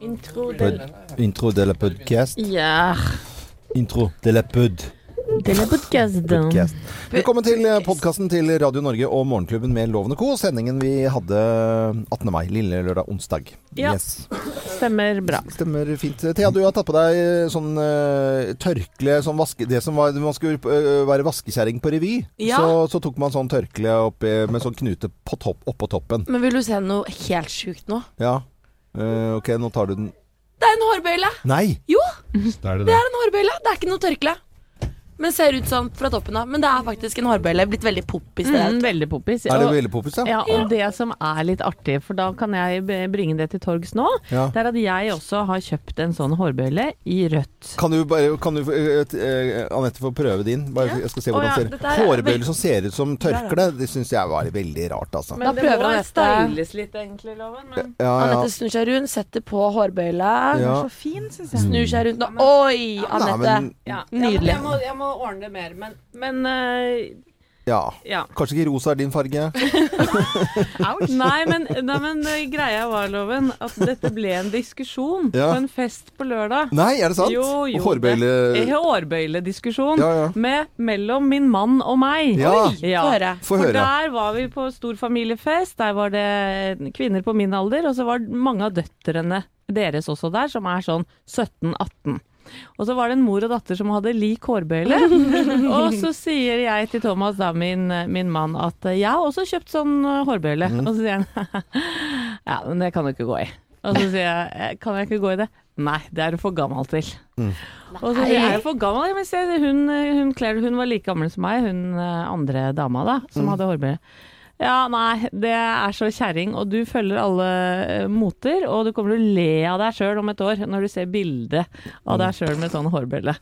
Intro Pod, intro de la podcast. Ja. Intro de la pod. De la podcast. Velkommen til podkasten til Radio Norge og Morgenklubben med Lovende Co. Sendingen vi hadde 18. mai, lille lørdag, onsdag. Ja. Yes. Stemmer bra. Stemmer fint. Thea, du har tatt på deg sånn uh, tørkle sånn vaske, Det som var Man skulle uh, være vaskekjerring på revy. Ja. Så, så tok man sånn tørkle oppi, med sånn knute på topp, oppå toppen. Men vil du se noe helt sjukt nå? Ja. Eh, ok, nå tar du den Det er en hårbøyle! Nei! Jo, Det er det det er en hårbøyle. Det er ikke noe tørkle. Men ser ut sånn fra toppen av. Men det er faktisk en hårbøyle. Blitt veldig poppis. Mm, veldig poppis. Er det veldig poppis, ja? Ja, og det som er litt artig, for da kan jeg bringe det til torgs nå, Ja. det er at jeg også har kjøpt en sånn hårbøyle i rødt. Kan du, bare, kan du eh, Anette, få prøve din? Bare, jeg skal se hvordan hvordan ja, det ser er Hårbøyler som ser ut som tørkle, det syns jeg var veldig rart, altså. Da prøver han dette. styles litt, egentlig, Loven. Men Ja, ja. Anette snur seg rundt, setter på hårbøyle. Ja. Så fin, syns jeg. Snur seg rundt nå. Oi, Anette! ja, Nydelig. Jeg må, jeg må ordne det mer, men, men uh, ja. ja. Kanskje ikke rosa er din farge? Nei, men, nei, men eh, greia var, Loven, at dette ble en diskusjon Ja. på en fest på lørdag. Nei, er det sant? Jo, jo, Hårbøyle Hårbøylediskusjon Ja, ja. med, mellom min mann og meg. Ja. Ja. Få høre. Få For høre. der var vi på stor familiefest. Der var det kvinner på min alder, og så var mange av døtrene deres også der, som er sånn 17-18. Og så var det en mor og datter som hadde lik hårbøyle. og så sier jeg til Thomas, da, min, min mann, at jeg har også kjøpt sånn eh, hårbøyle. Mm. Og så sier han ja, men det kan du ikke gå i. Og så sier jeg "Eh, kan jeg ikke gå i det? Nei, det er du for gammel til. Mm. Og så sier jeg er for gammel? Men se, hun, hun, Claire, hun var like gammel som meg, hun eh, andre dama da, som Mm. hadde hårbøyle. Ja, nei, det er så kjerring, og du følger alle eh, moter, og du kommer til å le av deg sjøl om et år når du ser bilde av Mm. deg sjøl med sånn hårbølle.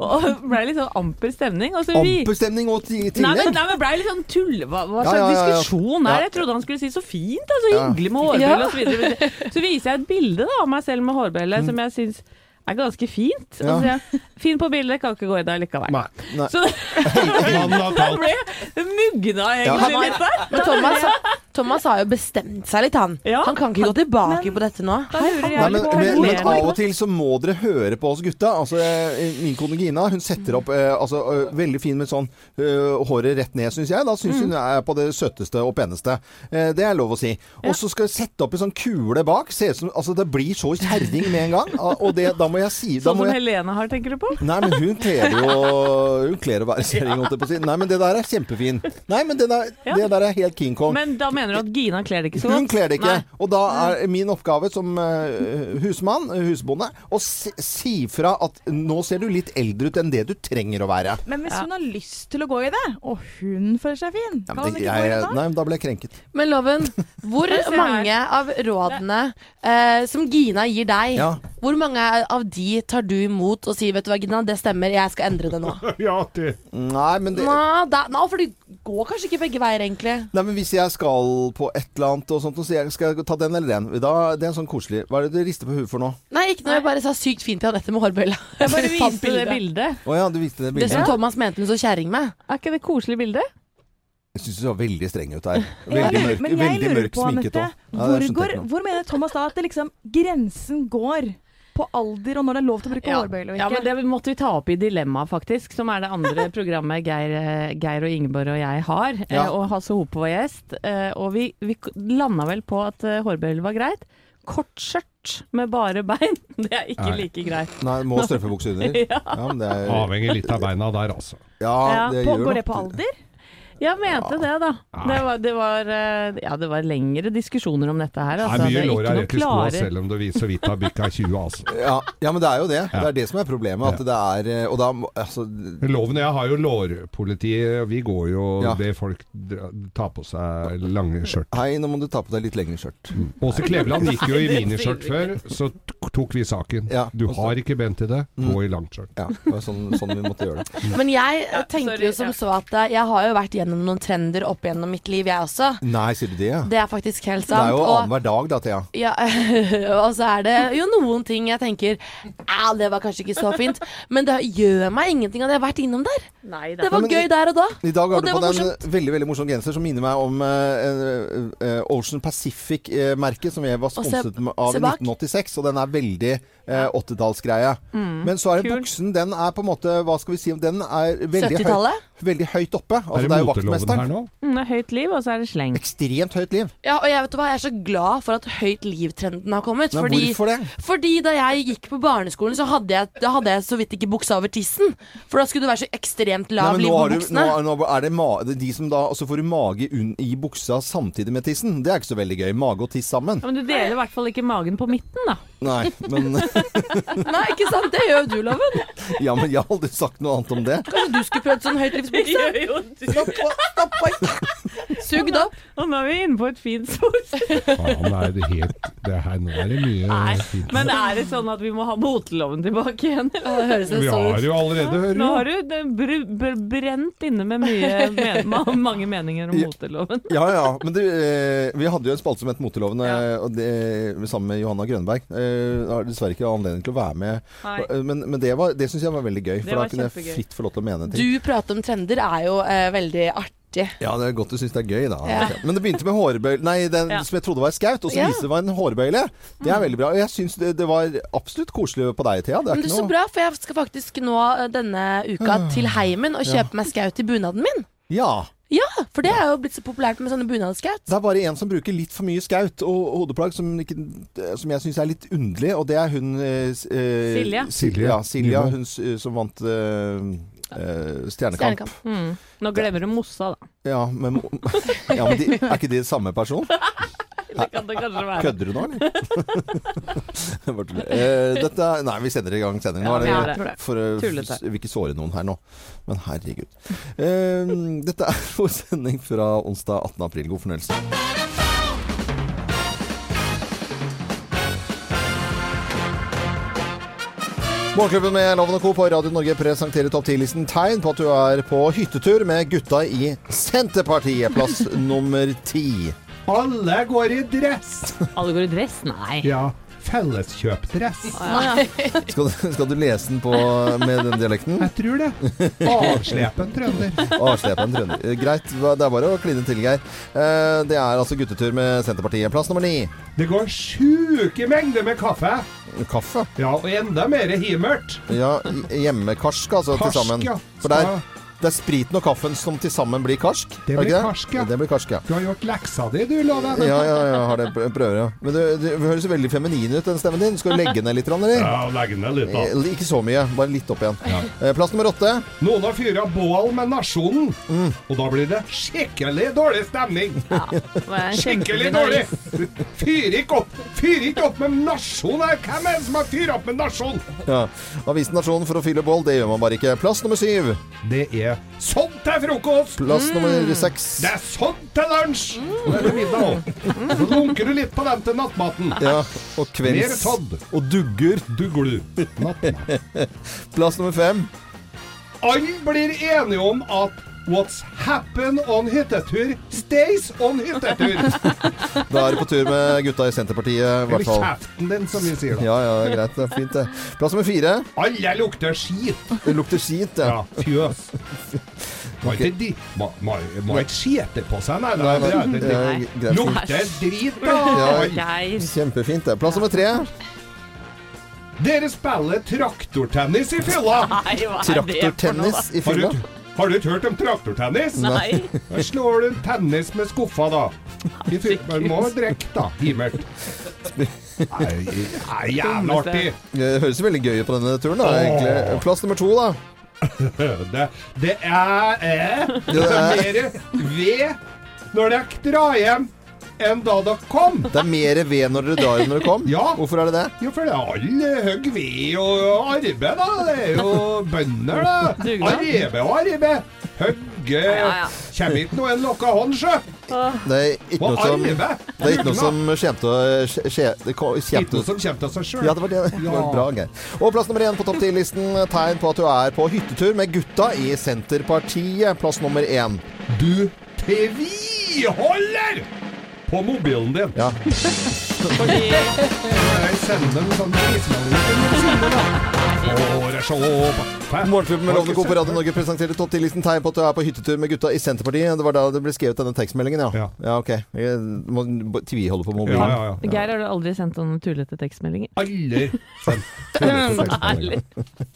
Og det ble litt sånn amper stemning. Og så vi Ampestemning og tillegg? Nei, men, nei, men ble litt sånn tull... Hva, hva slags ja, ja, ja. diskusjon er det? Jeg trodde han skulle si så fint, da, så Ja. hyggelig med hårbølle Ja. osv. så videre. Så viser jeg et bilde da, av meg selv med hårbølle som jeg syns er ganske fint. Ja. så fin på bildet, kan ikke gå i det likevel. Nei. Nei. Så det ble mugna egentlig litt der. Men Thomas, Thomas har jo bestemt seg litt, han. Ja. Han kan ikke gå tilbake på dette nå. Nei, men, men, men av og til så må dere høre på oss gutta. Altså, min kone Gina hun setter opp eh, altså, veldig fin med sånn uh, håret rett ned, syns jeg. Da syns Mm. hun er på det søteste og peneste. Eh, det er lov å si. Og så skal jeg sette opp en sånn kule bak. Se ut som, altså, det blir så kjerring med en gang. Ah, Og det, da må jeg si Sånn som jeg, Helene har, tenker du på? Nei, men hun kler jo Hun kler å være kjerring, holdt jeg på å si. Nei, men det der er kjempefin. Nei, men det der, Ja. det der er helt King Kong. Men da mener du at Gina kler det ikke så godt? Hun kler det ikke. Nei. Og da er min oppgave som eh, husmann, husbonde, å si, si fra at nå ser du litt eldre ut enn det du trenger å være. Men hvis Ja. hun har lyst til å gå i det, og hun føler seg fin, Ja, kan hun ikke ikke gå i det da? nei, da ble jeg krenket. Men Loven, hvor mange av rådene eh, som Gina gir deg, Ja. hvor mange av de tar du imot og sier vet du hva Gina, det stemmer, jeg skal endre det nå? Ja, det. Nei, men det Nå, da, nå, fordi går kanskje ikke begge veier, egentlig. Nei, men Hvis jeg skal på et eller annet, og sånt, så jeg skal jeg ta den eller den da, Det er sånn koselig. Hva er det du rister på huet for nå? Nei, ikke når jeg bare sa sykt fint til Anette med hårbølla. Jeg bare viste det bildet. Oh, ja, du viste det Det som. Thomas mente hun så kjerring med. Er ikke det koselig bilde? Jeg syns du så veldig streng ut der. Veldig mørk, veldig mørk sminket òg. Ja, hvor, går, noe. hvor mener Thomas da at det liksom grensen går på alder, og når det er lov til å bruke hårbøyle og ja, men det måtte vi ta opp i Dilemma, faktisk. Som er det andre programmet Geir, eh, Geir og Ingeborg og jeg har. eh, Ja. Og Hasse Hope var gjest. eh, Og vi, vi landa vel på at hårbøyle var greit. Kort skjørt med bare bein, det er ikke Nei. like greit. Nei, må strømpebukse under. Ja. Ja, er Avhenger litt av beina der, altså. Ja, Ja, det på, gjør går det på alder? Jeg mente det, da. Det var, det, var, eh, ja, det var lengre diskusjoner om dette her. Det Altså. er mye det lår noe rett i skoa, selv om du så vidt har bikka 20, altså. Ja, ja, men det er jo det. Det er det som er problemet. At det er eh, Og da altså, Loven og jeg har jo lårpoliti. Vi går jo Ja. det folk tar på seg lange skjørt. Hei, nå må du ta på deg litt lengre skjørt. Åse Kleveland gikk jo i Det miniskjørt før, så tok vi saken. Ja, Du har ikke bent til det, gå i langt skjørt. Ja, det var sånn, sånn vi måtte gjøre det. Men jeg tenker jo som så at eh, jeg har jo vært gjennom noen trender opp gjennom mitt liv, jeg også. Nei, sier du det? ja? Det er faktisk helt sant. Det er jo annenhver dag, da, Thea. Ja, og så er det jo noen ting jeg tenker Au, det var kanskje ikke så fint. Men det gjør meg ingenting at jeg har vært innom der. Nei. Det var men- gøy der og da. I dag har du på deg en veldig veldig morsom genser som minner meg om uh, uh, Ocean Pacific-merket som jeg var se- sponset av i 1986. Og den er veldig eh, 80-tallsgreie. Men så er det buksen, den er på en måte Hva skal vi si Den er veldig, høy, veldig høyt oppe. Altså, er det det er jo her vaktmesteren. nå? Mm, høyt liv, og så er det sleng. Ekstremt høyt liv. Ja, og jeg vet du hva, jeg er så glad for at høyt liv-trenden har kommet. Men fordi, hvorfor det? fordi da jeg gikk på barneskolen, så hadde jeg, da hadde jeg så vidt ikke buksa over tissen. For da skulle det være så ekstremt lav Nei, liv på har du, buksene. nå, nå er det, ma de som da Og så får du mage i buksa samtidig med tissen. Det er ikke så veldig gøy. Mage og tiss sammen. Ja, men du deler i hvert fall ikke magen på midten, da. Nei, men Nei, ikke sant? Det gjør jo du, Loven. Ja, men jeg har aldri sagt noe annet om det. Kanskje du skulle prøvd sånn høytlivsbukse? Sugd opp. Og nå er vi inne på et fint spor. Faen, er det helt det her, Nå er det mye Nei, fint. men er det sånn at vi må ha moteloven tilbake igjen? Det høres Vi sånn har jo allerede hørt Nå har du det br br brent inne med mye, men mange meninger om moteloven. Ja, ja. Men du, eh, vi hadde jo en spalte som het Moteloven, eh, og det, sammen med Johanna Grønberg. Jeg har dessverre ikke anledning til å være med. Eh, Men, men det, var- det syns jeg var veldig gøy, Det for da kunne jeg fritt få lov til å mene ting. Du prater om trender er jo eh, veldig artig. Ja, det er godt du syns det er gøy, da. Ja. Men det begynte med hårbøyle Nei, den Ja. som jeg trodde var skaut, og så Ja. viste det var en hårbøyle. Det er veldig bra. Og jeg syns det, det var absolutt koselig på deg, Thea. Det er Men det ikke er så noe bra, for jeg skal faktisk nå eh, denne uka til heimen og kjøpe meg skaut i bunaden min. Ja. Ja, for det er jo blitt så populært med sånne bunadsskaut. Det er bare en som bruker litt for mye skaut og hodeplagg som, ikke, som jeg syns er litt underlig, og det er hun eh, Silja. eh, Silje. Silje, ja, Silja, hun eh, som vant eh, eh, Stjernekamp. Stjernekamp. Mm. Nå glemmer du Mossa, da. Ja, men, ja, men de, er ikke de samme person? Det kan det kanskje være. Kødder du nå, eller? uh, dette Nei, vi sender i gang sendingen. Nå Ja, det, det. for, vil ikke såre noen her nå. Men herregud. Uh, dette er vår sending fra onsdag 18. april. God fornøyelse. Morgenklubben med Loven og Co. på Radio Norge presenterer topp 10-listen tegn på at du er på hyttetur med gutta i Senterpartiet. Plass nummer ti. Alle går i dress! Alle går i dress? Nei. Ja, felleskjøpdress. Ah, ja. Skal du, skal du lese den på, med den dialekten? Jeg tror det. Avslepen trønder. Avslepen trønder. Greit, det er bare å kline til, Geir. Eh, Det er altså guttetur med Senterpartiet. Plass nummer ni. Det går sjuke mengder med kaffe. Kaffe. Ja, og enda mer himert. Ja, i- hjemmekarsk altså til sammen. ja. For der er, det er spriten og kaffen som til sammen blir karsk. Det blir karsk, ja. Det blir karsk, ja. Du har gjort leksa di, du, Loven. Ja, ja, ja, har det prøver, ja. Men du, du høres veldig feminin ut, den stemmen din. Skal du legge ned litt, eller? Ja, legge ned litt, da. Eh, Ikke så mye, bare litt opp igjen. Ja. Plass nummer åtte. Noen har fyra bål med Nasjonen, Mm. og da blir det skikkelig dårlig stemning. Ja, Skikkelig dårlig! Fyr ikke opp Fyr ikke opp med nasjonen her! Hvem er det som har fyrt opp med nasjonen? Ja. Avisen Nasjonen for å fylle bål, det gjør man bare ikke. Plass nummer syv. Det er sånn til frokost! Plass nummer seks. Det er sånn til lunsj! Og det er til middag òg. Så lunker du litt på den til nattmaten. Ja, og Mer kvelds... sådd. Og dugger. Dugler du. Nattmat. Plass nummer fem. Alle blir enige om at What's happen on hyttetur stays on hyttetur. Da er du på tur med gutta i Senterpartiet, i Eller hvert fall. kjeften din, som vi sier da. Ja, ja, er greit. Det er fint, det. Plass nummer fire. Alle lukter skit. Det lukter skit, ja. Ja, fjøs. Må ikke Må, skjete på seg, nei. Nei, nei, nei, greit. Lukter drit, da! Ja. Kjempefint, det. Plass nummer tre. Dere spiller traktortennis i fylla! Traktortennis i fylla. Har du ikke hørt om traktortennis? Nei. Da slår du tennis med skuffa, da. I. Man må drikke, da. Himert. Nei, nei, jævla artig. Det høres veldig gøy ut på denne turen, da. Egentlig. Plass nummer to, da. Det, det er, er Det er- mer ved når dere drar hjem enn da dere kom. Det er mer ved når dere drar enn når dere kom. Ja. Hvorfor er det det? Jo, for det er alle hogg ved og arbeid, da. Det er jo bønder, da. Arbeid og arbeid. Hogge Ja, ja. Kommer ikke noe en lokka hånd, sjø. Det er ikke noe som. Det er ikke noe som skjemte å skje- skje- det ko- Ikke noe som kommer til seg sjøl. Ja, det var det. det var bra, Geir. Og plass nummer én på topp ti-listen. Tegn på at du er på hyttetur med gutta i Senterpartiet. Plass nummer én. Du tviholder på mobilen din. Ja. Fordi Jeg sender en sånn Morgenklubben med Lovende Co på Radio Norge presenterte topp 10-listen tegn på at du er på hyttetur med gutta i Senterpartiet. Det var da det ble skrevet denne tekstmeldingen, ja. Ja. ok. Jeg må tviholde på mobilen. ja, ja. ja. Geir, har du aldri sendt noen tullete tekstmeldinger? Aldri sendt Ærlig.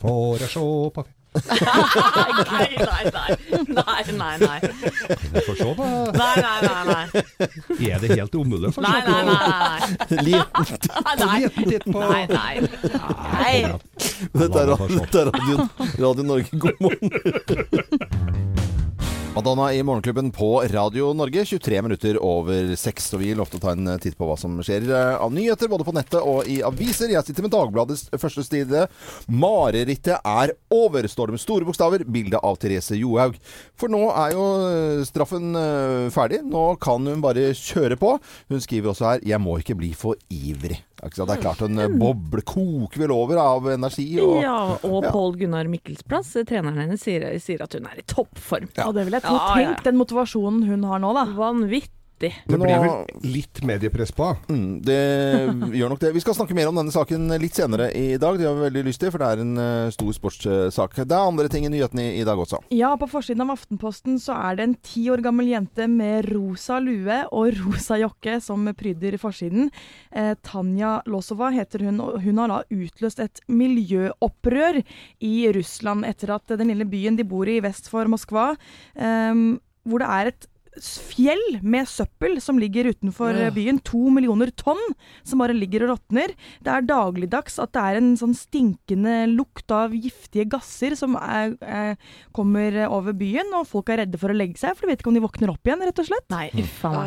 Håret så på Nei, nei, nei. Nei, nei, nei. For så, da Nei, nei, nei. Nei, er det helt umulig for nei, nei. nei, Liten. Titt på Nei, nei. Nei. Dette er, Radio Norge. God morgen. Madonna i Morgenklubben på Radio Norge, 23 minutter over seks. Og vi lovte å ta en titt på hva som skjer eh, av nyheter, både på nettet og i aviser. Jeg sitter med Dagbladets første side. 'Marerittet er over', står det med store bokstaver. Bilde av Therese Johaug. For nå er jo eh, straffen eh, ferdig. Nå kan hun bare kjøre på. Hun skriver også her 'Jeg må ikke bli for ivrig'. Ikke sant? Det er klart hun eh, boble koker vel over av energi. Og, Ja, og Ja. Pål Gunnar Mikkelsplass, treneren hennes, sier, sier at hun er i toppform. Ja. Og det vil jeg tro. Ja, ja, ja. Tenk den motivasjonen hun har nå, da. Vanvittig. Det blir vel litt mediepress på? Mm, det gjør nok det. Vi skal snakke mer om denne saken litt senere i dag. Det har vi veldig lyst til, for det er en eh, stor sportssak. Det er andre ting i nyhetene i, i dag også. Ja, på forsiden av Aftenposten så er det en ti år gammel jente med rosa lue og rosa jakke som pryder forsiden. Eh, Tanja Losova heter hun, og hun har da utløst et miljøopprør i Russland etter at den lille byen de bor i vest for Moskva, eh, hvor det er et fjell med søppel som ligger utenfor Ja. eh, byen. To millioner tonn som bare ligger og råtner. Det er dagligdags at det er en sånn stinkende lukt av giftige gasser som er, er, kommer over byen, og folk er redde for å legge seg, for de vet ikke om de våkner opp igjen, rett og slett. Nei.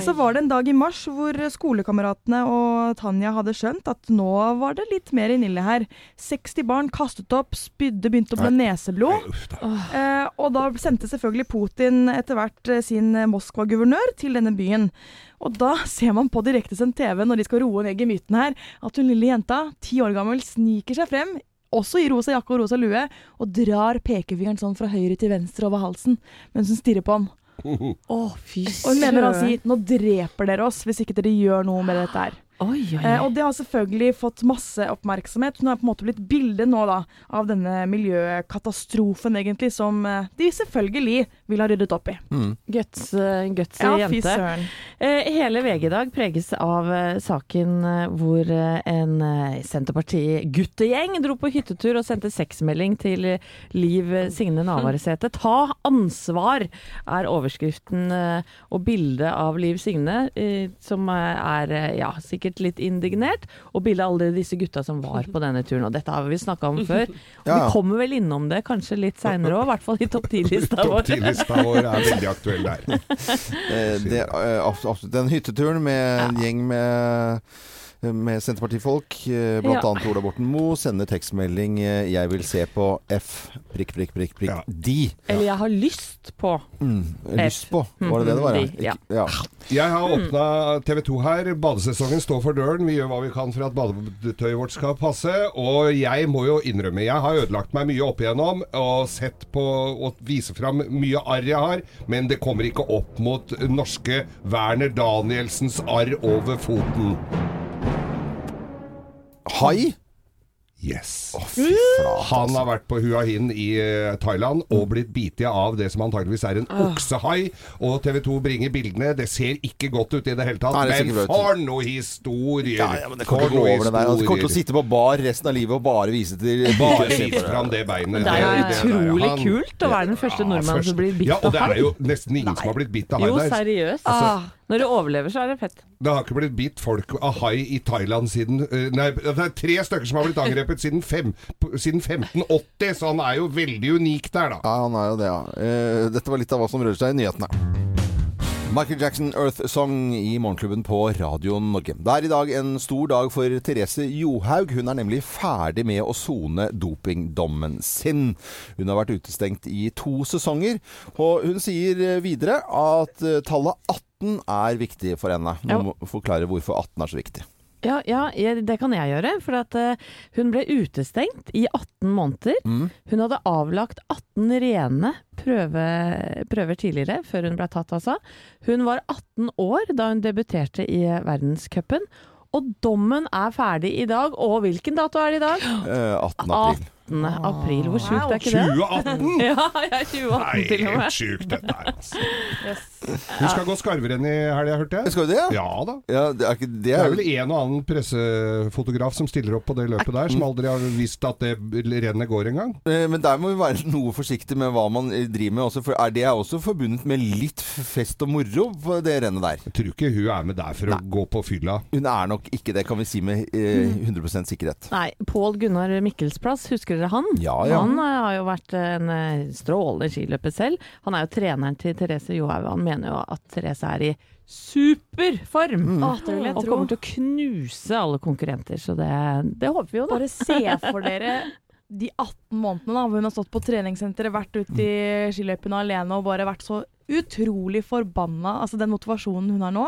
Så var det en dag i mars hvor skolekameratene og Tanja hadde skjønt at nå var det litt mer i nille her. 60 barn kastet opp, spydde, begynte å blø neseblod. Uff da. Eh, og da sendte selvfølgelig Putin etter hvert eh, eh, Moskva-guvernør til denne byen. Og da ser man på direktesendt TV når de skal roe ned gemyttene her, at hun lille jenta, ti år gammel, sniker seg frem. Også i rosa jakke og rosa lue, og drar pekefingeren sånn fra høyre til venstre over halsen mens hun stirrer på ham. Å, fy Og hun mener han sier 'nå dreper dere oss hvis ikke dere gjør noe med dette her'. Oi, oi, Eh, og det har selvfølgelig fått masse oppmerksomhet. Hun har på en måte blitt bildet nå da, av denne miljøkatastrofen, egentlig, som eh, de selvfølgelig vil ha ryddet opp i. Mm. Guts, uh, gutsy Ja, jente. Eh, hele VG i dag preges av eh, saken eh, hvor eh, en eh, Senterparti-guttegjeng dro på hyttetur og sendte sexmelding til eh, Liv Signe Navarsete. Ta ansvar er overskriften eh, og bildet av Liv Signe, eh, som eh, er eh, ja, sikkert litt indignert, og bildet av alle disse gutta som var på denne turen. Og dette har vi snakka om før. Og Ja, ja. Vi kommer vel innom det kanskje litt seinere òg, i hvert fall i topp ti-lista vår. Ti-lista vår er veldig aktuell der. Eh, det, eh, absolutt. Den hytteturen med en gjeng med med Senterpartifolk, bl.a. blant Ja. Ola Borten Moe, sender tekstmelding eh, 'Jeg vil se på F prikk, prikk, prikk, prikk Ja. de'. Eller jeg har lyst på. Mm, lyst på. Var det det det var? Mm, de, ja. Ikke- ja. Jeg har åpna TV 2 her. Badesesongen står for døren. Vi gjør hva vi kan for at badetøyet vårt skal passe. Og jeg må jo innrømme, jeg har ødelagt meg mye opp igjennom og sett på og vise fram mye arr jeg har, men det kommer ikke opp mot norske Werner Danielsens arr over foten. Hai? Yes. Oh, fy. Han har vært på Hua Hin i eh, Thailand og blitt bitt av det som antageligvis er en oksehai. Og TV 2 bringer bildene. Det ser ikke godt ut i det hele tatt. Nei, det men for noe historier! Ja, ja, men det kommer til å gå over det der. Altså, kommer til å sitte på bar resten av livet og bare vise til Bare vise fram det beinet. Det er jo utrolig han- kult å være den første Ja, nordmannen først- som blir bitt Ja, og det er jo nesten ingen som har blitt bitt av hai Jo, der. seriøst. Ah. Når du overlever, så er det fett. Det har ikke blitt bitt folk av hai i Thailand siden eh, Nei, det er tre stykker som har blitt angrepet siden, fem, siden 1580, så han er jo veldig unik der, da. Ja, han er jo det, ja. Eh, dette var litt av hva som rører seg i nyhetene. Michael Jackson Earth Song i Morgenklubben på Radio Norge. Det er i dag en stor dag for Therese Johaug. Hun er nemlig ferdig med å sone dopingdommen sin. Hun har vært utestengt i to sesonger, og hun sier videre at eh, tallet 18 er viktig for henne. Nå må forklare hvorfor 18 er så viktig. Ja, ja det kan jeg gjøre. For at eh, hun ble utestengt i 18 måneder. Mm. Hun hadde avlagt 18 rene prøve, prøver tidligere, før hun ble tatt, altså. Hun var 18 år da hun debuterte i verdenscupen. Og dommen er ferdig i dag. Og hvilken dato er det i dag? Eh, 18. april. 18. april. Hvor sjukt er ikke det? 2018! Ja, jeg er 2018 Nei, til og med. helt sjukt dette her, altså. Yes. Du skal gå skarverenn i helga, hørte jeg? Skal vi det? Ja da. Ja, det er ikke det Det er er vel en og annen pressefotograf som stiller opp på det løpet der, som aldri har visst at det rennet går engang. Eh, Men der må vi være noe forsiktige med hva man eh, driver med. Også, for er det også forbundet med litt fest og moro på det rennet der? Jeg tror ikke hun er med der for å gå på fylla. Hun er nok ikke det, kan vi si med eh, 100% sikkerhet. Nei, Pål Gunnar Mikkelsplass, husker dere han? Ja, ja. Han eh, har jo vært en strålende skiløper selv. Han er jo treneren til Therese Johaug. Mener jo at Therese er i superform. Mm. Jeg Og kommer til å knuse alle konkurrenter, så det, det håper vi jo, da. Bare se for dere de 18 månedene da, hvor hun har stått på treningssenteret, vært ute i skiløypene alene og bare vært så utrolig forbanna. Altså den motivasjonen hun har nå,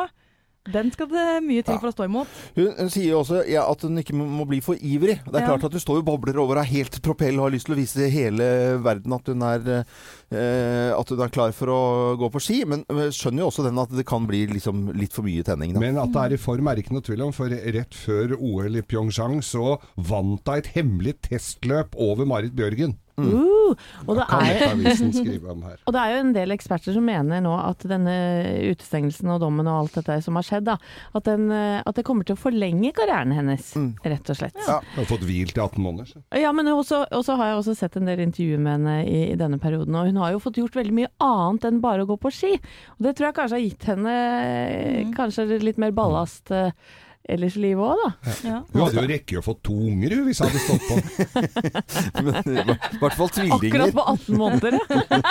den skal det mye til for å stå imot. Hun, hun sier jo også ja, at hun ikke må, bli for ivrig. Det er Ja. klart at hun står jo og bobler over er helt propell og har lyst til å vise hele verden at hun er, eh, at hun er klar for å gå på ski. Men skjønner jo også den at det kan bli liksom litt for mye tenning. Da. Men at det er i form er det ikke noe tvil om, for rett før OL i Pyeongchang så vant hun et hemmelig testløp over Marit Bjørgen. Uh, og, det er, og det er jo en del eksperter som mener nå at denne utestengelsen og dommen og alt dette som har skjedd, da, at, den, eh, at det kommer til å forlenge karrieren hennes, rett og slett. Ja. Hun har fått hvilt i 18 måneder. så. Ja, men også, også har jeg også sett en del intervjuer med henne i, i denne perioden, og hun har jo fått gjort veldig mye annet enn bare å gå på ski. Og det tror jeg kanskje har gitt henne eh, kanskje litt mer ballast eh, ellers i livet òg, da. Ja. Hun hadde jo rekke å få to unger hun, hvis hun hadde stått på. Men i hvert fall Akkurat på 18 måneder. ja.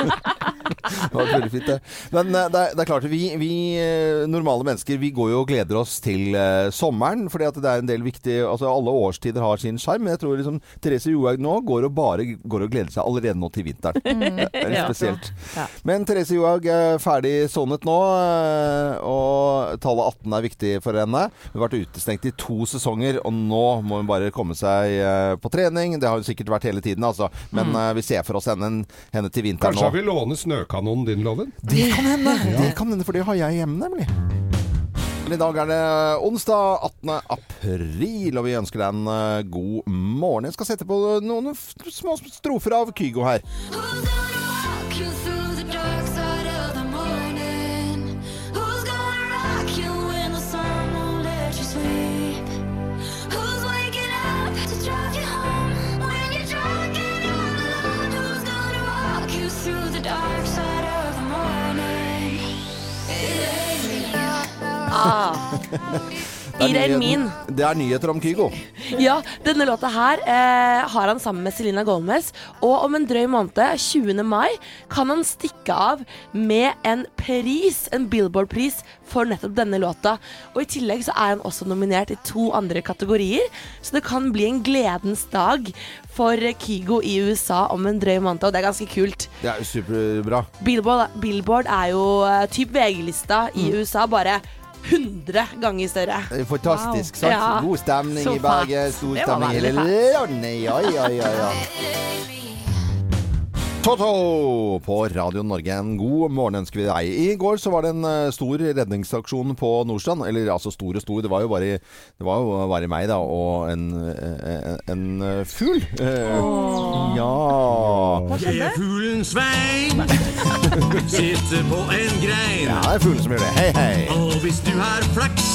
Det var veldig fint, det. Men eh, det er, det er klart, vi, vi eh, normale mennesker vi går jo og gleder oss til uh, sommeren. fordi at det er en del viktig altså Alle årstider har sin sjarm. Men jeg tror liksom Therese Johaug nå går og bare går og gleder seg allerede nå til vinteren. Det er Ja. spesielt. Ja. Men Therese Johaug er ferdig sonet nå, eh, og tallet 18 er viktig for henne. Hun har vært utestengt i to sesonger, og nå må hun bare komme seg eh, på trening. Det har hun sikkert vært hele tiden, altså. Men mm. vi ser for oss henne, henne til vinteren nå. Kanskje vi låne snøkanonen din, Loven? Det kan hende, det kan hende, for det har jeg hjemme, nemlig. I dag er det onsdag 18. april, og vi ønsker deg en eh, god morgen. Jeg skal sette på noen små strofer av Kygo her. Ah. Det er Min. Det er nyheter om Kygo. Ja, denne låta her eh, har han sammen med Selena Gomez. Og om en drøy måned, 20. mai, kan han stikke av med en pris, en Billboard-pris, for nettopp denne låta. Og i tillegg så er han også nominert i to andre kategorier, så det kan bli en gledens dag for Kygo i USA om en drøy måned, og det er ganske kult. Det er jo superbra. Billboard, Billboard er jo eh, typ VG-lista i USA, bare 100 ganger større. Fantastisk. Wow. Ja. God stemning i Bergen. Stor stemning i hele landet. Ja, ja, ja, ja. Toto på Radio Norge. En god morgen ønsker vi deg. I går så var det en eh, stor redningsaksjon på Nordstrand. Eller altså stor og stor, det var jo bare, det var jo bare meg da, og en, eh, en, en fugl. Eh, Ja. Jeg er fuglen Svein. Sitter på en grein. ja, det er fuglen som gjør det. Hei, hei. Og hvis du har flaks,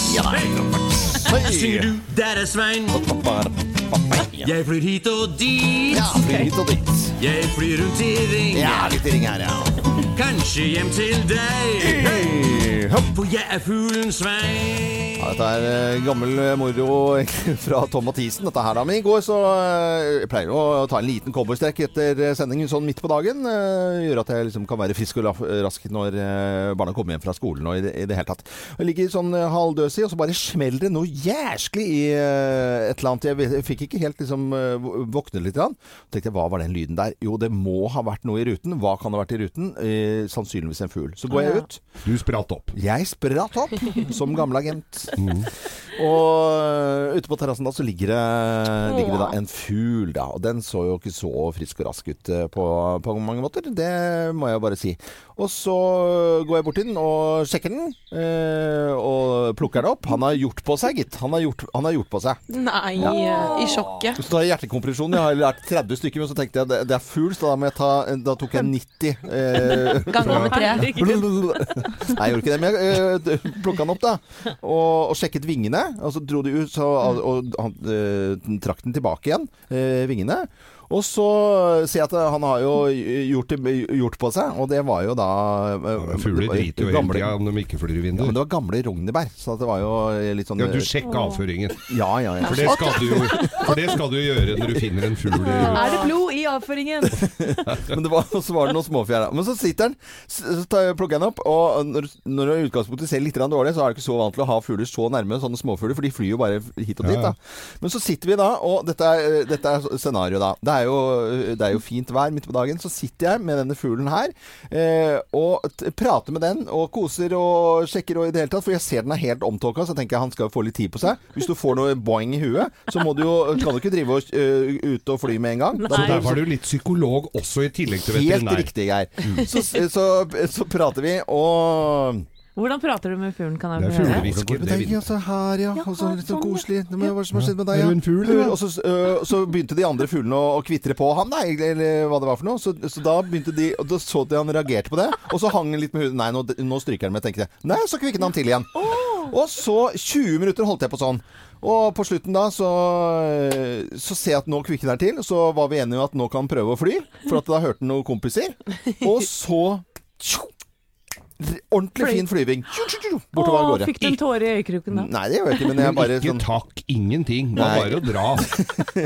synger du 'Der er Svein'. Jeg flyr hit og dit. Ja, flyr hit og dit. Jeg flyr rundt i ring. Ja, litt ring her, ja. Kanskje hjem til deg. Hey, hopp. For jeg er fuglen Svein. Dette er eh, gammel moro fra Tom Mathisen. Dette her da. Men i går så eh, Jeg pleier å ta en liten cowboystrekk etter eh, sendingen sånn midt på dagen. Gjør at jeg liksom kan være frisk og rask når barna kommer hjem fra skolen og i det, hele tatt. Jeg ligger sånn halvdøsig, og så bare smeller det noe jæsklig i et eller annet. Jeg, fikk ikke helt liksom våkne litt. Grann. Tenkte jeg, hva var den lyden der? Jo, det må ha vært noe i ruten. Hva kan det ha vært i ruten? Sannsynligvis en fugl. Så går jeg ut. Du spratt opp. Jeg spratt opp som gamle agent. Og øh, ute på terrassen da så ligger det, ligger det da en fugl, da. Og den så jo ikke så frisk og rask ut øh, på, på mange måter. Det må jeg bare si. Og så går jeg bort til den og sjekker den, øh, og plukker den opp. Han har gjort på seg, gitt. Han har gjort, han har gjort på seg. Nei, i sjokket. Så tar jeg hjertekompresjon. Jeg har lært 30 stykker, men så tenkte jeg det, det er fugl, så da ta Da tok jeg 90. Eh, Ganger med tre. Nei, jeg gjorde ikke det. Men jeg eh, plukka den opp, da. Og, og sjekket vingene. Og så dro de ut, så, og, og han eh, trakk den tilbake igjen, eh, vingene. Og så sier jeg at han har jo gjort, gjort på seg, og det var jo da ja, Fugler driter jo hele tida om de ikke flyr i vinduet. Ja, men det var gamle rognebær, så det var jo litt sånn Ja, du sjekker avføringen. Ja, ja, ja. For det, skal du jo, for det skal du jo gjøre når du finner en fugl i Er det blod i avføringen? Men det var, så var det noen småfjær. da. Men så sitter den, så tar jeg, plukker jeg den opp, og når, når du i utgangspunktet ser litt dårlig, så er du ikke så vant til å ha fugler så nærme, sånne småfugler, for de flyr jo bare hit og dit. Da. Men så sitter vi da, og dette er, dette er scenarioet, da. Det er, jo, det er jo fint vær midt på dagen. Så sitter jeg med denne fuglen her, eh, og prater med den, og koser og sjekker og i det hele tatt, for jeg ser den er helt omtåka, så tenker jeg han skal få litt tid på seg. Hvis du får noe boing i huet, så må du jo, kan du ikke drive og, uh, ut og fly med en gang. Da Så der er du litt psykolog også, i tillegg til veterinær. Helt riktig, Geir. Så, så, så prater vi, og Hvordan prater du med fuglen, kan Det jeg er få høre? fuglehvisker. Altså, her, ja. Og så litt sånn koselig. Hva er det som har skjedd med deg, Er ja. Og så, øh, så begynte de andre fuglene å, å kvitre på ham, da, eller hva det var for noe. Så, så da begynte de Og da så de han reagerte på det. Og så hang han litt med huden. Nei, nå, nå stryker han med, tenkte jeg. Nei, så kvikket han til igjen. Og så 20 minutter holdt jeg på sånn. Og på slutten da så, så ser jeg at nå kvikner han til. Så var vi enige om at nå kan han prøve å fly, for at da hørte han noen kompiser. Og så tjo, Ordentlig fin flyving. Bortover av gårde. fikk du en tåre i øyekroken da? Nei, det gjør jeg ikke, men jeg bare ikke sånn takk, ingenting. Det er bare å dra.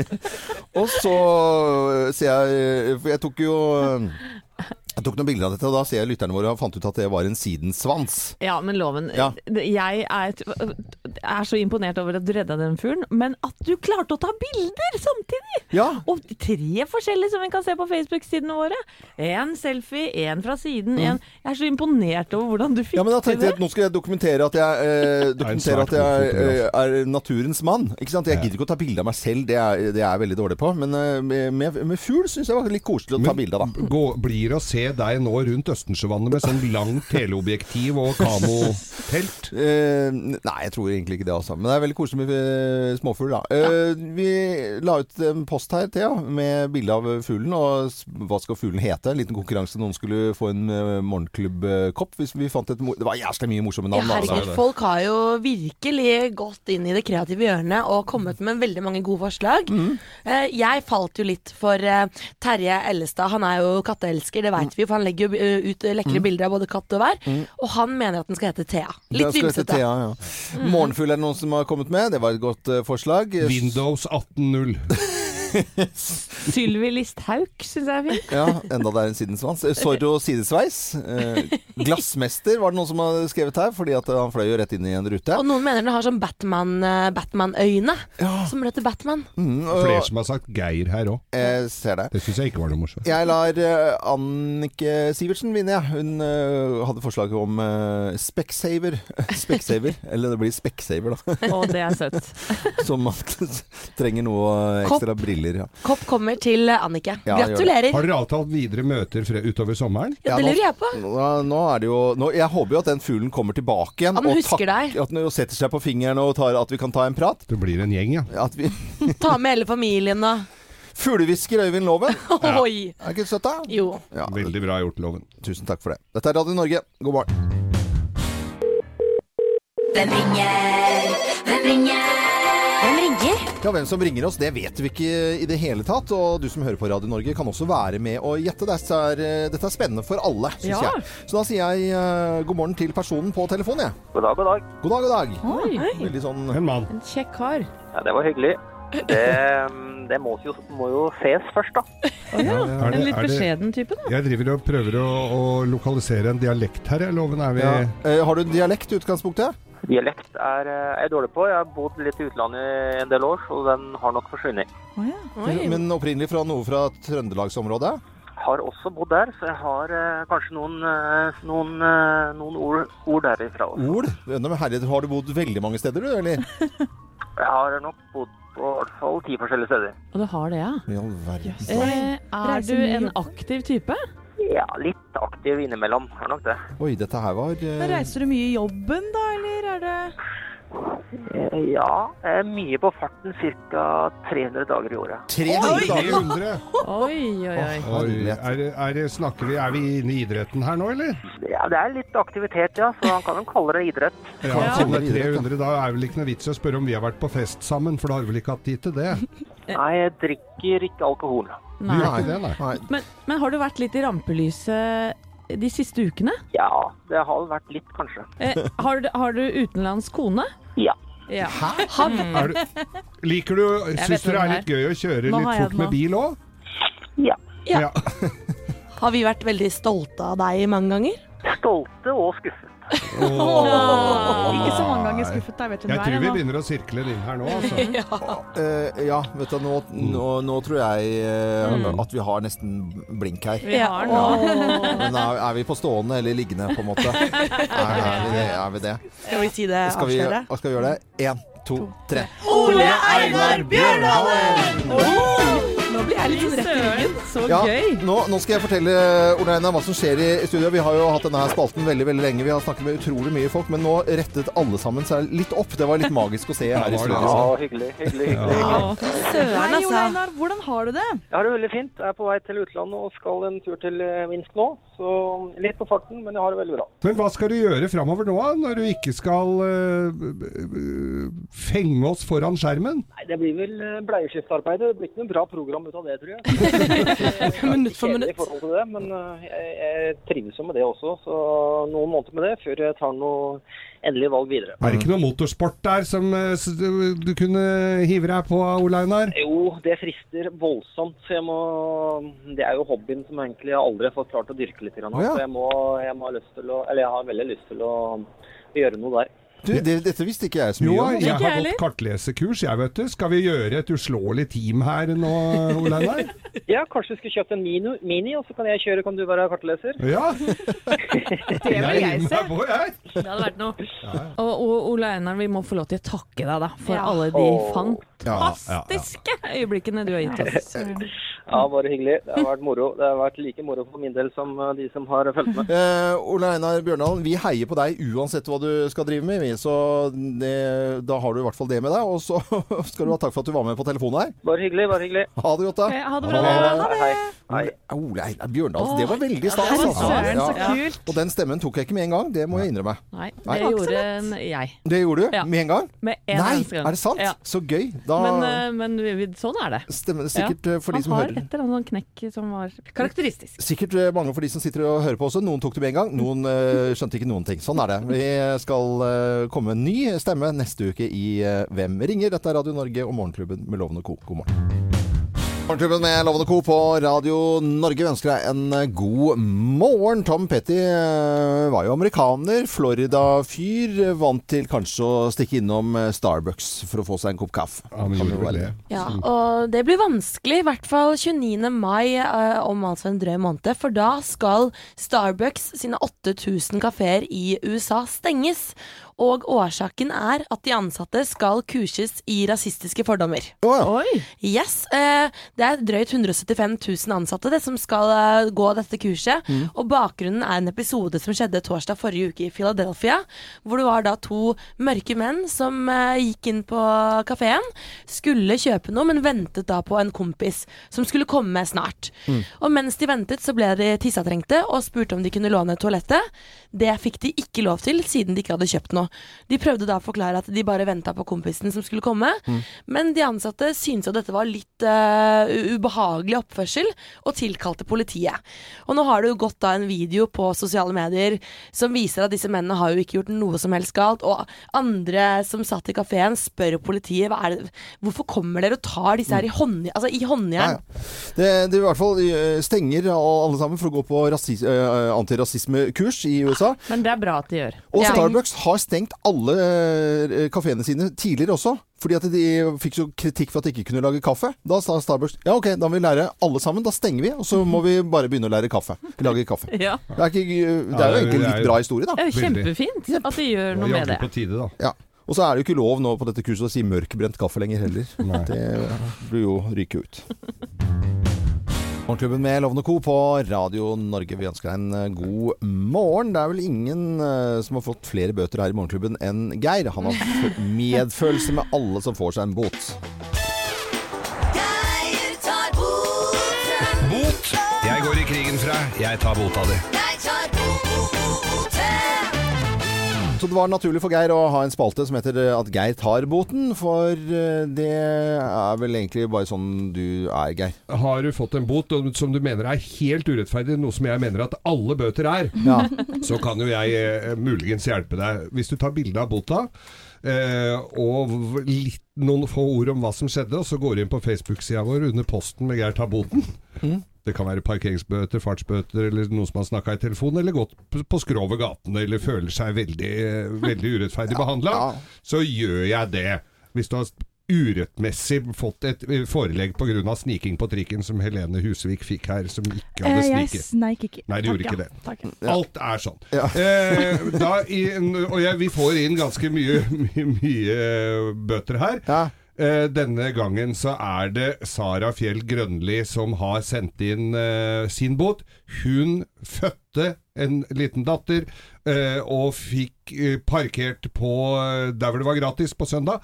Og så ser jeg For jeg tok jo Jeg tok noen bilder av dette, og da ser jeg lytterne våre og fant ut at det var en sidensvans. Ja, men loven. Ja. Jeg er, er så imponert over at du redda den fuglen, men at du klarte å ta bilder samtidig! Ja. Og tre forskjellige som vi kan se på Facebook-sidene våre. En selfie, en fra siden, en Jeg er så imponert over hvordan du fikk Mm. Ja, men da tenkte jeg at nå skal jeg dokumentere at jeg, eh, dokumentere at jeg eh, er naturens mann. Ikke sant? Jeg gidder ikke å ta bilde av meg selv, det er, det er jeg veldig dårlig på. Men eh, med, med, med fugl syns jeg var litt koselig å ta bilde av, da. Gå, blir å se deg nå rundt Østensjøvannet med sånn langt teleobjektiv og kamotelt. Uh, nei, jeg tror egentlig ikke det, altså. Men det er veldig koselig med eh, småfugl, da. Eh, vi la ut en post her, Thea, med bilde av fuglen, og hva skal fuglen hete? En liten konkurranse. Noen skulle få en uh, morgenklubbkopp hvis vi fant et Det var jævlig mye morsomme navn. altså. herregud, folk har jo virkelig gått inn i det kreative hjørnet og kommet med veldig mange gode forslag. Mm. Uh, jeg falt jo litt for eh, Terje Ellestad. Han er jo katteelsker, det Mm. veit vi, for han legger jo eh, ut eh, lekre bilder av både katt og vær. Og han mener at den skal hete Thea. Litt vimsete. Thea, ja. Morgenfugl er det noen som har kommet med. Det var et godt uh, forslag. Windows 18.0. Sylvi Listhaug syns jeg er fint. Ja, enda det er en sidensvans. Eh, Zorro sidesveis. Eh, glassmester var det noen som har skrevet her, fordi at han fløy jo rett inn i en rute. Og noen mener den har sånn Batman-øyne, Batman-øyne, som ble til Batman. Mm, Flere som har sagt Geir her òg. jeg ser det. Det syns jeg ikke var noe morsomt. Jeg lar uh, Annike Sivertsen vinne, jeg. Hun eh, hadde forslaget om uh, Specshaver. Specshaver. Eller det blir Specshaver, da. Å, det er søtt. Som man trenger noe eh, ekstra briller. Ja. Kopp kommer til Annike. Ja. Gratulerer. Har dere avtalt videre møter fre- utover sommeren? Ja, det lurer jeg på. Nå, nå er det jo nå, Jeg håper jo at den fuglen kommer tilbake igjen. Han og tak- deg. At den setter seg på fingeren og tar, at vi kan ta en prat. Det blir en gjeng, ja. At vi Ta med hele familien og Fuglehvisker Øyvind Loven. Er ikke søtt, da? Jo. Ja, Veldig bra gjort, Loven. tusen takk for det. Dette er Radio Norge. God morgen. Hvem ringer? Hvem ringer? Hvem ringer? Ja, Hvem som ringer oss, det vet vi ikke i det hele tatt. Og du som hører på Radio Norge kan også være med og gjette. Dette er, eh, dette er spennende for alle, syns Ja. jeg. Så da sier jeg eh, god morgen til personen på telefonen, jeg. God dag, god dag. God dag, god dag. Oi, Veldig sånn En mann. en kjekk kar. Ja, det var hyggelig. Det, det må, jo, må jo ses først, da. Å ja. Er det- En litt er det- beskjeden type, da. Jeg driver og prøver å, å lokalisere en dialekt her, jeg. Loven er vi ja. Eh, Har du en dialekt i utgangspunktet? Dialekt er eh, jeg er dårlig på. Jeg har bodd litt i utlandet en del år, så den har nok forsvunnet. Oh, ja. Men opprinnelig fra noe fra trøndelagsområdet? har også bodd der, så jeg har eh, kanskje noen, eh, noen, eh, noen ord, ord derifra også. Ord? Men herlighet, har du bodd veldig mange steder, du, eller? Jeg har nok bodd på i hvert fall ti forskjellige steder. Og du har det, ja? I all verden. Eh, er du en aktiv type? Ja, litt aktiv innimellom, er nok det. Oi, dette her var eh, Reiser du mye i jobben da, eller er det Eh, Ja, eh, mye på farten, ca. 300 dager i året. 300 dager! 300! Oi, oi, oi. Oi, er, det- er, det- snakker vi, er vi inne i idretten her nå, eller? Ja, det er litt aktivitet, ja, så han kan jo kalle det idrett. Ja, Ja. sånn med 300, Da er vel ikke noe vits i å spørre om vi har vært på fest sammen, for da har vi vel ikke hatt tid til det? Nei, jeg drikker ikke alkohol. Du Nei. ikke det, nei. Nei. Men, men har du vært litt i rampelyset de siste ukene? Ja, det har vel vært litt, kanskje. Eh, har, du, har du utenlandsk kone? Ja. Ja. Er du, liker du, vet Syns du det hvem er det litt gøy å kjøre Nå litt jeg fort den med nå. bil òg? Ja. Ja. Har vi vært veldig stolte av deg mange ganger? Stolte og skuffet. Ikke så mange ganger skuffet deg, vet du Jeg tror vi er nå. begynner å sirkle inn her nå, altså. Eh, ja, vet du, nå, nå, nå tror jeg eh, at vi har nesten blink her. Vi har nå. Men er, er vi på stående eller liggende, på en måte? Er, er, vi, det, er vi det? Skal vi si det? Skal vi, Avsløre? skal vi gjøre det? Én, to, tre. Ole Einar Bjørndalen! Nå blir jeg litt sånn rett i ryggen. Så Ja, gøy! nå, nå skal jeg fortelle Ole Einar, hva som skjer i studio. Vi har jo hatt denne her spalten veldig veldig lenge. Vi har snakket med utrolig mye folk, men nå rettet alle sammen seg litt opp. Det var litt magisk å se her i studio. Ja, hyggelig, hyggelig, hyggelig. Ja. Søren, Hei, Ole altså. Einar, hvordan har du det? Jeg har det veldig fint. Jeg er på vei til utlandet og skal en tur til eh, Minsk nå. Så litt på farten, men jeg har det veldig bra. Men hva skal du gjøre framover nå, når du ikke skal b- fenge oss foran skjermen? Nei, Det blir vel bleieskiftarbeid. Det blir ikke noe bra program ut av det, tror jeg. Minutt for minutt. i forhold til det, men eh, jeg, jeg trives jo med det også. Så noen måneder med det før jeg tar noe endelig valg videre. Er det ikke noe motorsport der som eh, du du kunne hive deg på, Ole Einar? Jo, det frister voldsomt. Så jeg må Det er jo hobbyen som egentlig jeg aldri har fått klart å dyrke litt. Grann, oh, ja. Så jeg, må, jeg må ha lyst til å Eller jeg har veldig lyst til å gjøre noe der. Du, det, dette visste ikke jeg så Jo, mye om. jeg har gått kartlesekurs, jeg, vet du. Skal vi gjøre et uslåelig team her nå, Ole Einar? Ja, kanskje vi skulle kjøpt en mini, mini, og så kan jeg kjøre, kan du være kartleser? Ja, Det vil jeg jeg se. Det hadde vært noe. Og, og Ole Einar, vi må få lov til å takke deg da, for Ja. alle de fantastiske øyeblikkene du har gitt oss. Ja, bare hyggelig. Det har vært moro. Det har vært like moro for min del som eh, de som har fulgt med. Eh, Ole Einar Bjørndalen, vi heier på deg uansett hva du skal drive med. Så det, da har du i hvert fall det med deg. Og så skal du ha takk for at du var med på telefonen her. Bare hyggelig, bare hyggelig. Ha det godt, da. Ok, Ha det bra. Ha det. Hei. Hei. Ole Einar Bjørndalen, det var veldig stas. det altså. Søren, så Ja. kult. Og den stemmen tok jeg ikke med en gang, det må jeg innrømme. Nei, Nei. det gjorde en, jeg. Det gjorde du Ja. med en gang? Med en Nei, gang. er det sant? Ja. Så gøy. Da Men, eh, men sånn er det. stemmer sikkert ja. for de som har et eller annet sånn knekk som var karakteristisk. Sikkert eh, mange for de som sitter og hører på også. Noen tok det med en gang, noen uh, skjønte ikke noen ting. Sånn er det. Vi skal uh, komme med en ny stemme neste uke i uh, Hvem ringer? Dette er Radio Norge og Morgenklubben med Loven og Co. God morgen. Morgenklubben med Lovende Co. på Radio Norge Vi ønsker deg en eh, god morgen. Tom Petty eh, var jo amerikaner, Florida-fyr. eh, Vant til kanskje å stikke innom Starbucks for å få seg en kopp kaffe. Ja, det. Ja, og det blir vanskelig, i hvert fall 29. mai om altså en drøy måned. For da skal Starbucks sine 8000 kafeer i USA stenges. Og årsaken er at de ansatte skal kurses i rasistiske fordommer. Oh. Oi! Yes, eh, Det er drøyt 175 000 ansatte det som skal eh, gå dette kurset. Og bakgrunnen er en episode som skjedde torsdag forrige uke i Philadelphia. Hvor det var da to mørke menn som eh, gikk inn på kafeen. Skulle kjøpe noe, men ventet da på en kompis som skulle komme snart. Og mens de ventet, så ble de tissatrengte og spurte om de kunne låne toalettet. Det fikk de ikke lov til, siden de ikke hadde kjøpt noe. De prøvde da å forklare at de bare venta på kompisen som skulle komme. Men de ansatte syntes at dette var litt uh, ubehagelig oppførsel, og tilkalte politiet. Og nå har det jo gått da en video på sosiale medier som viser at disse mennene har jo ikke gjort noe som helst galt. Og andre som satt i kafeen, spør politiet hva er det, hvorfor kommer dere og tar disse her i, hånd, altså, i Ja, håndjern. ja. Det, det i hvert fall eh, stenger alle sammen for å gå på rasis- eh, antirasismekurs i USA. Men det er bra at de gjør. Og Starbucks har stengt alle eh, kafeene sine tidligere også. fordi at de fikk så kritikk for at de ikke kunne lage kaffe. Da sa Starbucks ja ok, da må vi lære alle sammen. Da stenger vi, og så må vi bare begynne å lære kaffe. Lage kaffe. Ja. Det er, ikke, det er jo egentlig en litt bra historie, da. Det er jo kjempefint at de gjør noe med det. på tide, da. Ja. Og så er det jo ikke lov nå på dette kurset å si mørkbrent kaffe lenger heller. Nei. Det blir jo ryke ut. Morgenklubben med Lovende Co. på Radio Norge. Vi ønsker deg en eh, god morgen. Det er vel ingen eh, som har fått flere bøter her i Morgenklubben enn Geir. Han har medfølelse med alle som får seg en bot. Geir tar boten. Bot! Jeg går i krigen fra. Jeg tar bota di. Så det var naturlig for Geir å ha en spalte som heter eh, At Geir tar boten. For eh, det er vel egentlig bare sånn du er, Geir. Har du fått en bot som du mener er helt urettferdig, noe som jeg mener at alle bøter er, Ja. så kan jo jeg eh, muligens hjelpe deg. Hvis du tar bilde av bota, eh, og litt, noen få ord om hva som skjedde, og så går du inn på Facebook-sida vår under posten med Geir tar boten. Det kan være parkeringsbøter, fartsbøter eller noen som har snakka i telefonen, eller gått på- skrå over gatene eller føler seg veldig, veldig urettferdig behandla. ja. Så gjør jeg det. Hvis du har urettmessig fått et eh, forelegg pga. sniking på trikken, som Helene Husvik fikk her, som ikke hadde Eh, jeg sniket. sneik ikke. Nei, du gjorde ikke det. Takk. Alt er sånn. Ja. Eh, da i, og jeg, vi får inn ganske mye, mye, mye bøter her. Ja. Eh, denne gangen så er det Sara Fjell Grønli som har sendt inn eh, sin bot. Hun fødte en liten datter eh, og fikk parkert på der hvor det var gratis på søndag.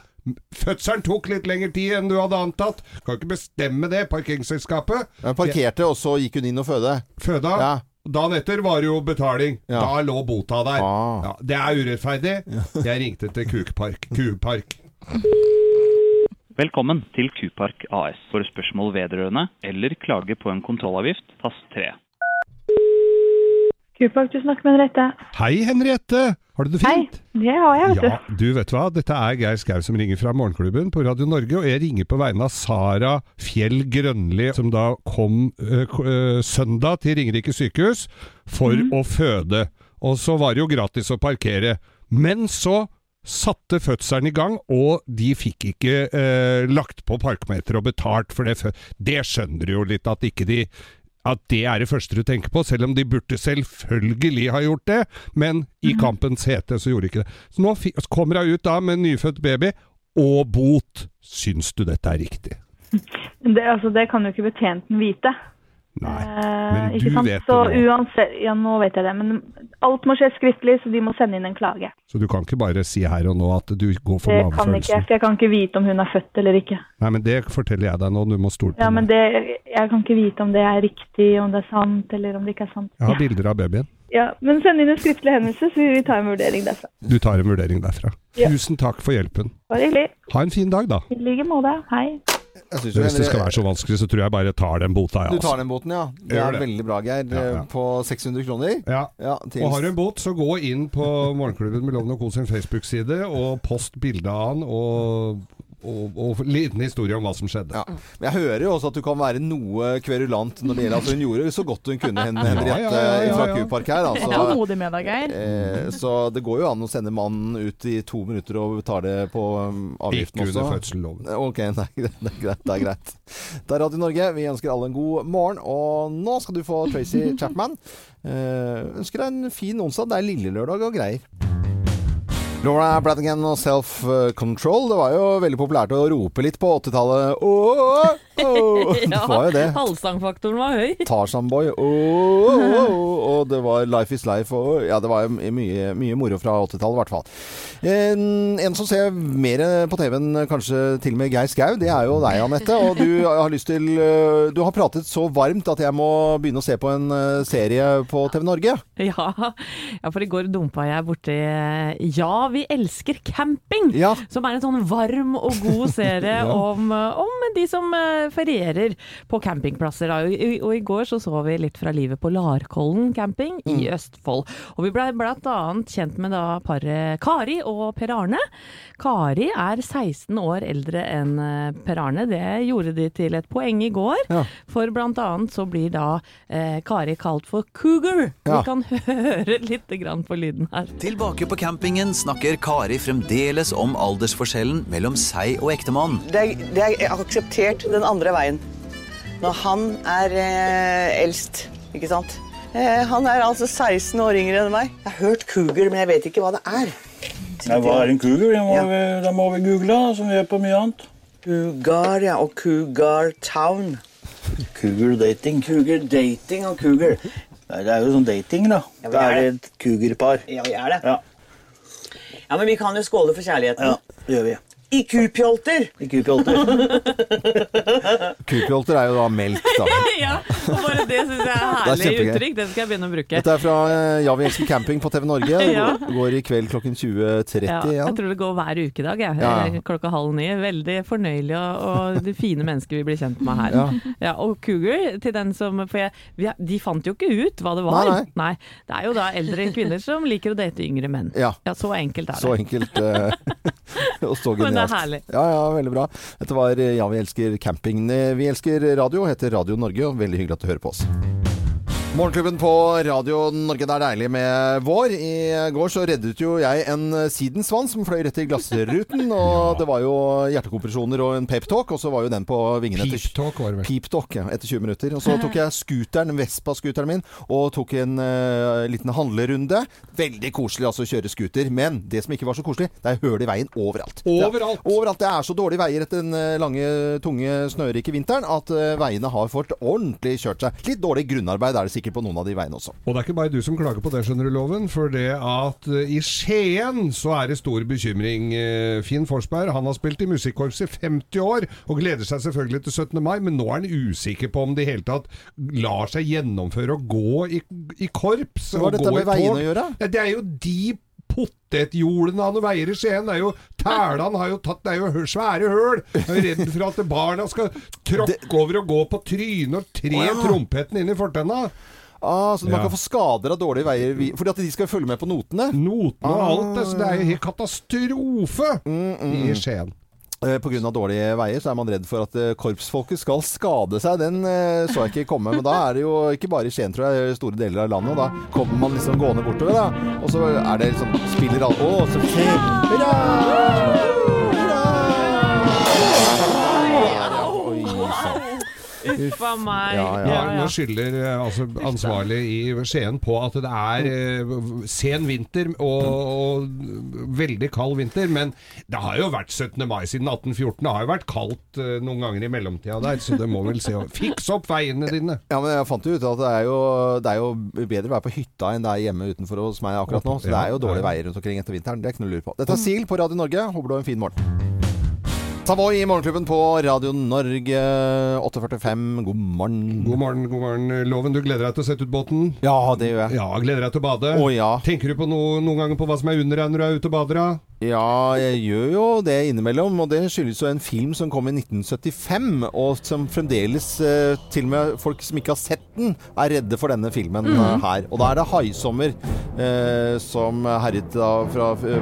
Fødselen tok litt lengre tid enn du hadde antatt. Kan ikke bestemme det, parkeringsselskapet. Hun parkerte, og så gikk hun inn og føde. Føda. Ja. Dagen etter var det jo betaling. Ja. Da lå bota der. Ah. Ja, det er urettferdig. Jeg ringte til Kukpark. Kupark. Velkommen til Kupark AS. For spørsmål vedrørende eller klage på en kontrollavgift, tast 3. Kupark, du snakker med Henriette. Hei, Henriette! Har du det fint? Hei, det har jeg, vet du. Ja, du vet hva, dette er Geir Skau som ringer fra Morgenklubben på Radio Norge, og jeg ringer på vegne av Sara Fjell Grønli, som da kom øh, øh, søndag til Ringerike sykehus for å føde. Og så var det jo gratis å parkere. Men så satte fødselen i gang, og de fikk ikke eh, lagt på parkmeter og betalt for det. Det skjønner du jo litt at ikke de at det er det første du tenker på, selv om de burde selvfølgelig ha gjort det, men i kampens hete så gjorde de ikke det. Så nå kommer hun ut da med en nyfødt baby, og bot. Syns du dette er riktig? Det, altså, det kan jo ikke betjenten vite. Nei, Eh, men du sant? vet så det nå. uansett, ja, nå vet jeg det, men alt må skje skriftlig, så de må sende inn en klage. Så du kan ikke bare si her og nå at du går for Det kan ikke, magefølelsen? for jeg kan ikke vite om hun er født eller ikke. Nei, men det forteller jeg deg nå, du må stole på Ja, men meg. det, jeg kan ikke vite om det er riktig, om det er sant, eller om det ikke er sant. Jeg har bilder av babyen. Ja, men send inn en skriftlig hendelse, så vi tar en vurdering derfra. Du tar en vurdering derfra. Ja. Tusen takk for hjelpen. Bare hyggelig. Ha en fin dag, da. I like måte. Hei. Hvis det skal være så vanskelig, så tror jeg bare tar den bota, jeg, Du tar altså. den boten, ja. Det er det. veldig bra, Geir. Ja, ja. På 600 kroner. Ja. Ja, Og har du en bot, så gå inn på Morgenklubben med Loven og Co. sin Facebook-side, og post bilde av han, og, og, og liten historie om hva som skjedde. Ja. Men jeg hører jo også at du kan være noe kverulant når det gjelder altså Hun gjorde så godt hun kunne, Henriette ja, ja, ja, fra Q-Park her. Altså. Tålmodig med deg, Geir. Eh, så det går jo an å sende mannen ut i to minutter og betale på avgiften også. Ikke under fødselsloven. Ok, det er, greit, det er greit. Det er greit. Det er Radio Norge. Vi ønsker alle en god morgen. Og nå skal du få Tracy Chapman. Eh, ønsker deg en fin onsdag. Det er lille lørdag og greier. Laura Bradigan og Self Control. Det var jo veldig populært å rope litt på 80-tallet. Oh, oh. Det var jo det. Halvsangfaktoren var høy. Tarzan Boy Oh, oh, og det var Life is Life og Ja, det var mye, mye moro fra 80-tallet, i hvert fall. En, en som ser mer på TV-en, kanskje til og med Geir Skau, det er jo deg, Anette. Og du har lyst til øh, Du har pratet så varmt at jeg må begynne å se på en øh, serie på TV Norge. Ja, ja, for i går dumpa jeg borti Ja, vi elsker camping! Ja. Som er en sånn varm og god serie om, om de som eh, ferierer på campingplasser. Da. I- Og i går så så vi litt fra livet på Larkollen camping i Østfold. Og vi ble annet kjent med da paret Kari og Per Arne. Kari er 16 år eldre enn eh, Per Arne. Det gjorde de til et poeng i går. Ja. For blant annet så blir da eh, Kari kalt for cougar. Ja. Vi kan høre litt grann på lyden her. Tilbake på campingen snakker snakker Kari fremdeles om aldersforskjellen mellom seg og ektemannen. Det er, det er akseptert den andre veien. Når han er eh, eldst, ikke sant? Eh, han er altså 16 år yngre enn meg. Jeg har hørt cougar, men jeg vet ikke hva det er. Nei, hva er en cougar? Det må, Ja. vi, det må vi google, da, som vi gjør på mye annet. Cougar, ja, og Cougar Town. Cougar dating. Cougar dating og cougar. Nei, Det er jo sånn dating, da. Ja, Da er er det et cougarpar. Ja, vi er det. Ja, Ja, men vi kan jo skåle for kjærligheten. ja, det gjør vi. I kupjolter! I kupjolter. Kupjolter er jo da melk, da. ja, og bare det syns jeg er Det er herlig uttrykk. Det skal jeg begynne å bruke. Dette er fra eh, Ja, vi elsker camping på TV Norge. Ja. går, i kveld klokken 20.30 Ja, igjen. jeg tror det går hver ukedag, jeg. Ja. Klokka halv ni. Veldig fornøyelig og, og de fine mennesker vi blir kjent med her. Ja. og Cougar, til den som For jeg, vi, de fant jo ikke ut hva det var. Nei, Det er jo da eldre kvinner som liker å date yngre menn. Ja. så enkelt er det. Så enkelt Uh, og så det er herlig. Ja, ja, veldig bra. Dette var eh, Ja, vi elsker camping. Eh, Vi elsker radio, heter Radio Norge, og veldig hyggelig at du hører på oss. Morgenklubben på Radio Norge, det er deilig med vår. I går så reddet jo jeg en sidensvann som fløy rett i glassruten. Og det var jo hjertekompresjoner og en peptalk, og så var jo den på vingene etter Peep-talk var det vel. Peep-talk, ja, etter 20 minutter. Og så tok jeg scooteren, Vespa-scooteren min, og tok en uh, liten handlerunde. Veldig koselig altså å kjøre scooter, men det som ikke var så koselig, det er høl i veien overalt. Overalt? Det er, overalt. Det er så dårlige veier etter den eh, lange, tunge, snørike vinteren at uh, veiene har fått ordentlig kjørt seg. Litt dårlig grunnarbeid er det sikkert på noen av de veiene også. Og det er ikke bare du som klager på det, skjønner du, Loven. For det at eh, i Skien så er det stor bekymring. Eh, Finn Forsberg han har spilt i musikkorps i 50 år, og gleder seg selvfølgelig til 17. mai, men nå er han usikker på om det i hele tatt lar seg gjennomføre å gå i, i korps. Hva har dette med veiene å gjøre? Ja, det er jo de potetjordene han veier i Skien. Det er jo Tælan har jo tatt Det er jo svære høl. Jeg er redd for at barna skal tråkke over og gå på trynet og tre Å, ja. trompeten inn i fortenna. Ah, så man Ja. kan få skader av dårlige veier fordi at de skal følge med på notene? Notene og Ah. alt. Det, så det er jo helt katastrofe Mm, i Skien. Eh, av dårlige veier så er man redd for at eh, korpsfolket skal skade seg. Den eh, så jeg ikke komme, men da er det jo ikke bare i Skien, tror jeg, store deler av landet. Og da kommer man liksom gående bortover, da. Og så er det liksom Spiller alle Å, så! Hurra! Uff a meg. Ja, Ja, nå skylder eh, altså, ansvarlig i Skien på at det er eh, sen vinter og, og veldig kald vinter. Men det har jo vært 17. mai siden 1814. Det har jo vært kaldt eh, noen ganger i mellomtida der, så det må vel se Fiks opp veiene dine. Ja, men jeg fant jo ut at det er jo, det er jo bedre å være på hytta enn det er hjemme utenfor hos meg akkurat nå. Så det er jo dårlige veier rundt omkring etter vinteren. Det er ikke noe å lure på. Dette er Sil på Radio Norge. Håper du har en fin morgen. Savoy i Morgenklubben på Radio Norge 8.45. God morgen. God morgen, god morgen. Loven, du gleder deg til å sette ut båten? Ja, det gjør jeg. Ja, gleder deg til å bade? Å ja. Tenker du på noe, noen ganger på hva som er under deg når du er ute og bader? da? Ja, jeg gjør jo det innimellom, og det skyldes jo en film som kom i 1975, og som fremdeles, eh, til og med folk som ikke har sett den, er redde for denne filmen eh, her. Og da er det Haisommer eh, som herjet da fra, på-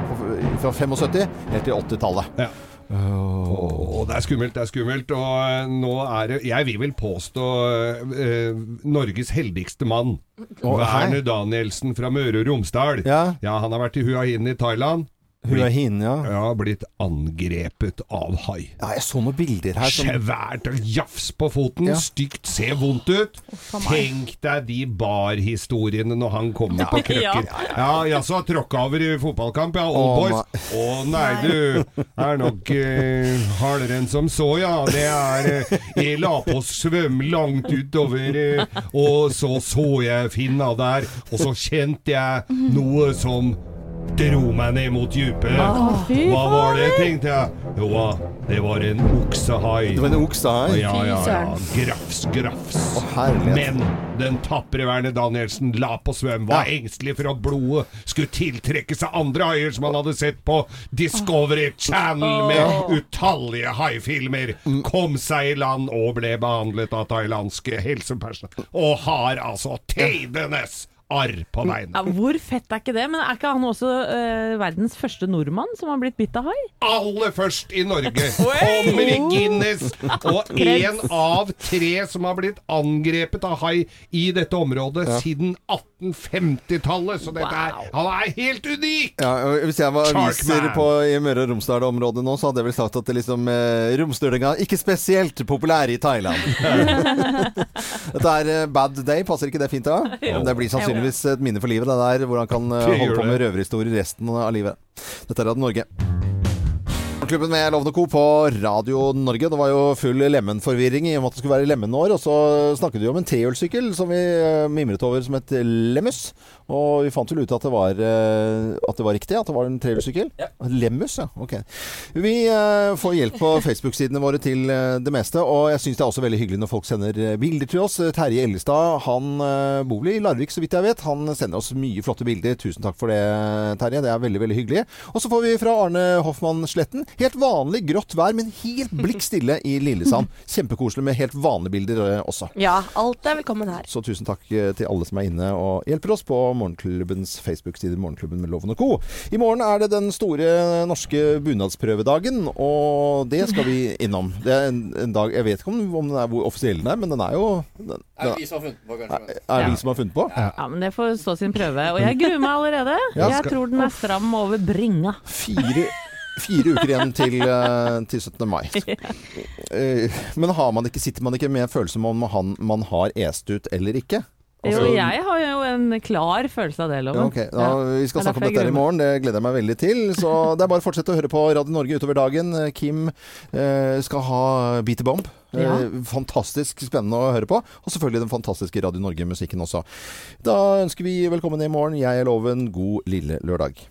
fra 75 helt til 80-tallet. Ja. Åh, det er skummelt, det er skummelt. Og eh, nå er det Jeg vil vel påstå eh, Norges heldigste mann. Oh. Werner Danielsen fra Møre og Romsdal. Ja. han har vært i Hua Hin i Thailand. Hua Blitt- Hin, ja. Ja, blitt angrepet av hai. Ja, jeg så noen bilder her som Svært og jafs på foten, Ja. stygt, ser vondt ut. Tenk deg de barhistoriene når han kommer på krøkker. Ja, jaså, tråkka over i fotballkamp, ja, Old Å, Boys. Å nei, du, er nok eh, hardere enn som så, ja. Det er eh, Jeg la på å svømme langt utover, eh, og så så jeg finna der, og så kjente jeg noe som dro meg ned mot dypet. Hva var det, tenkte jeg. Jo, det var en oksehai. Det var en oksehai? Ja, ja, ja. Grafs, grafs. Å. Men den tapre Werner Danielsen la på svøm, var engstelig for at blodet skulle tiltrekke seg andre haier som han hadde sett på Discovery Channel med utallige haifilmer. Kom seg i land og ble behandlet av thailandske helsepersonell. Og har altså tidenes arr på beinet. Ja, hvor fett er ikke det? Men er ikke han også uh, verdens første nordmann som har blitt bitt av hai? aller først i Norge. Kommer i Guinness. Og én av tre som har blitt angrepet av hai i dette området Ja. siden 1950-tallet, så dette er, han er helt unik! Ja, hvis jeg var aviser på, i Møre og Romsdal-området nå, så hadde jeg vel sagt at det liksom eh, romstølinga ikke spesielt populær i Thailand. Dette er eh, Bad Day, passer ikke det fint da? Jo. Det blir sannsynligvis et minne for livet, det der, hvor han kan eh, holde på med røverhistorier resten av livet. Dette er Radio Norge. Klubben med Lovende Co. på Radio Norge. Det var jo full lemenforvirring i og med at det skulle være lemenår. Og så snakket vi om en trehjulssykkel som vi eh, mimret over som et Lemmus. Og vi fant vel ut at det var, eh, at det var riktig, at det var en trehjulssykkel. Lemmus, ja. Ok. Vi eh, får hjelp på Facebook-sidene våre til eh, det meste. Og jeg syns det er også veldig hyggelig når folk sender bilder til oss. Terje Ellestad, han bor vel i Larvik, så vidt jeg vet. Han sender oss mye flotte bilder. Tusen takk for det, Terje. Det er veldig, veldig hyggelig. Og så får vi fra Arne Hoffmann Sletten. Helt vanlig grått vær, men helt blikk stille i Lillesand. Kjempekoselig med helt vanlige bilder også. Ja, alt er velkommen her. Så tusen takk til alle som er inne og hjelper oss på Morgenklubbens Facebook-side Morgenklubben med Loven og Co. I morgen er det den store norske bunadsprøvedagen, og det skal vi innom. Det er en, en dag Jeg vet ikke om, om den er hvor offisiell den er, men den er jo den, Er det vi som har funnet på, kanskje? Er vi som har funnet på? Ja, men det får stå sin prøve. Og jeg gruer meg allerede. Ja, Jeg skal- tror den er stram over bringa. Fire Fire uker igjen til, eh, til 17. mai. Eh, Men har man ikke, sitter man ikke med følelsen følelse om han, man har est ut eller ikke? Jo, Altså- jeg har jo en klar følelse av det, Loven. Ja, ok. Ja. vi skal er snakke om dette her i morgen. Det gleder jeg meg veldig til. Så det er bare å fortsette å høre på Radio Norge utover dagen. Kim eh, skal ha Beat the Bomb. Eh, Ja. Fantastisk spennende å høre på. Og selvfølgelig den fantastiske Radio Norge-musikken også. Da ønsker vi velkommen i morgen. Jeg er Loven. God lille lørdag.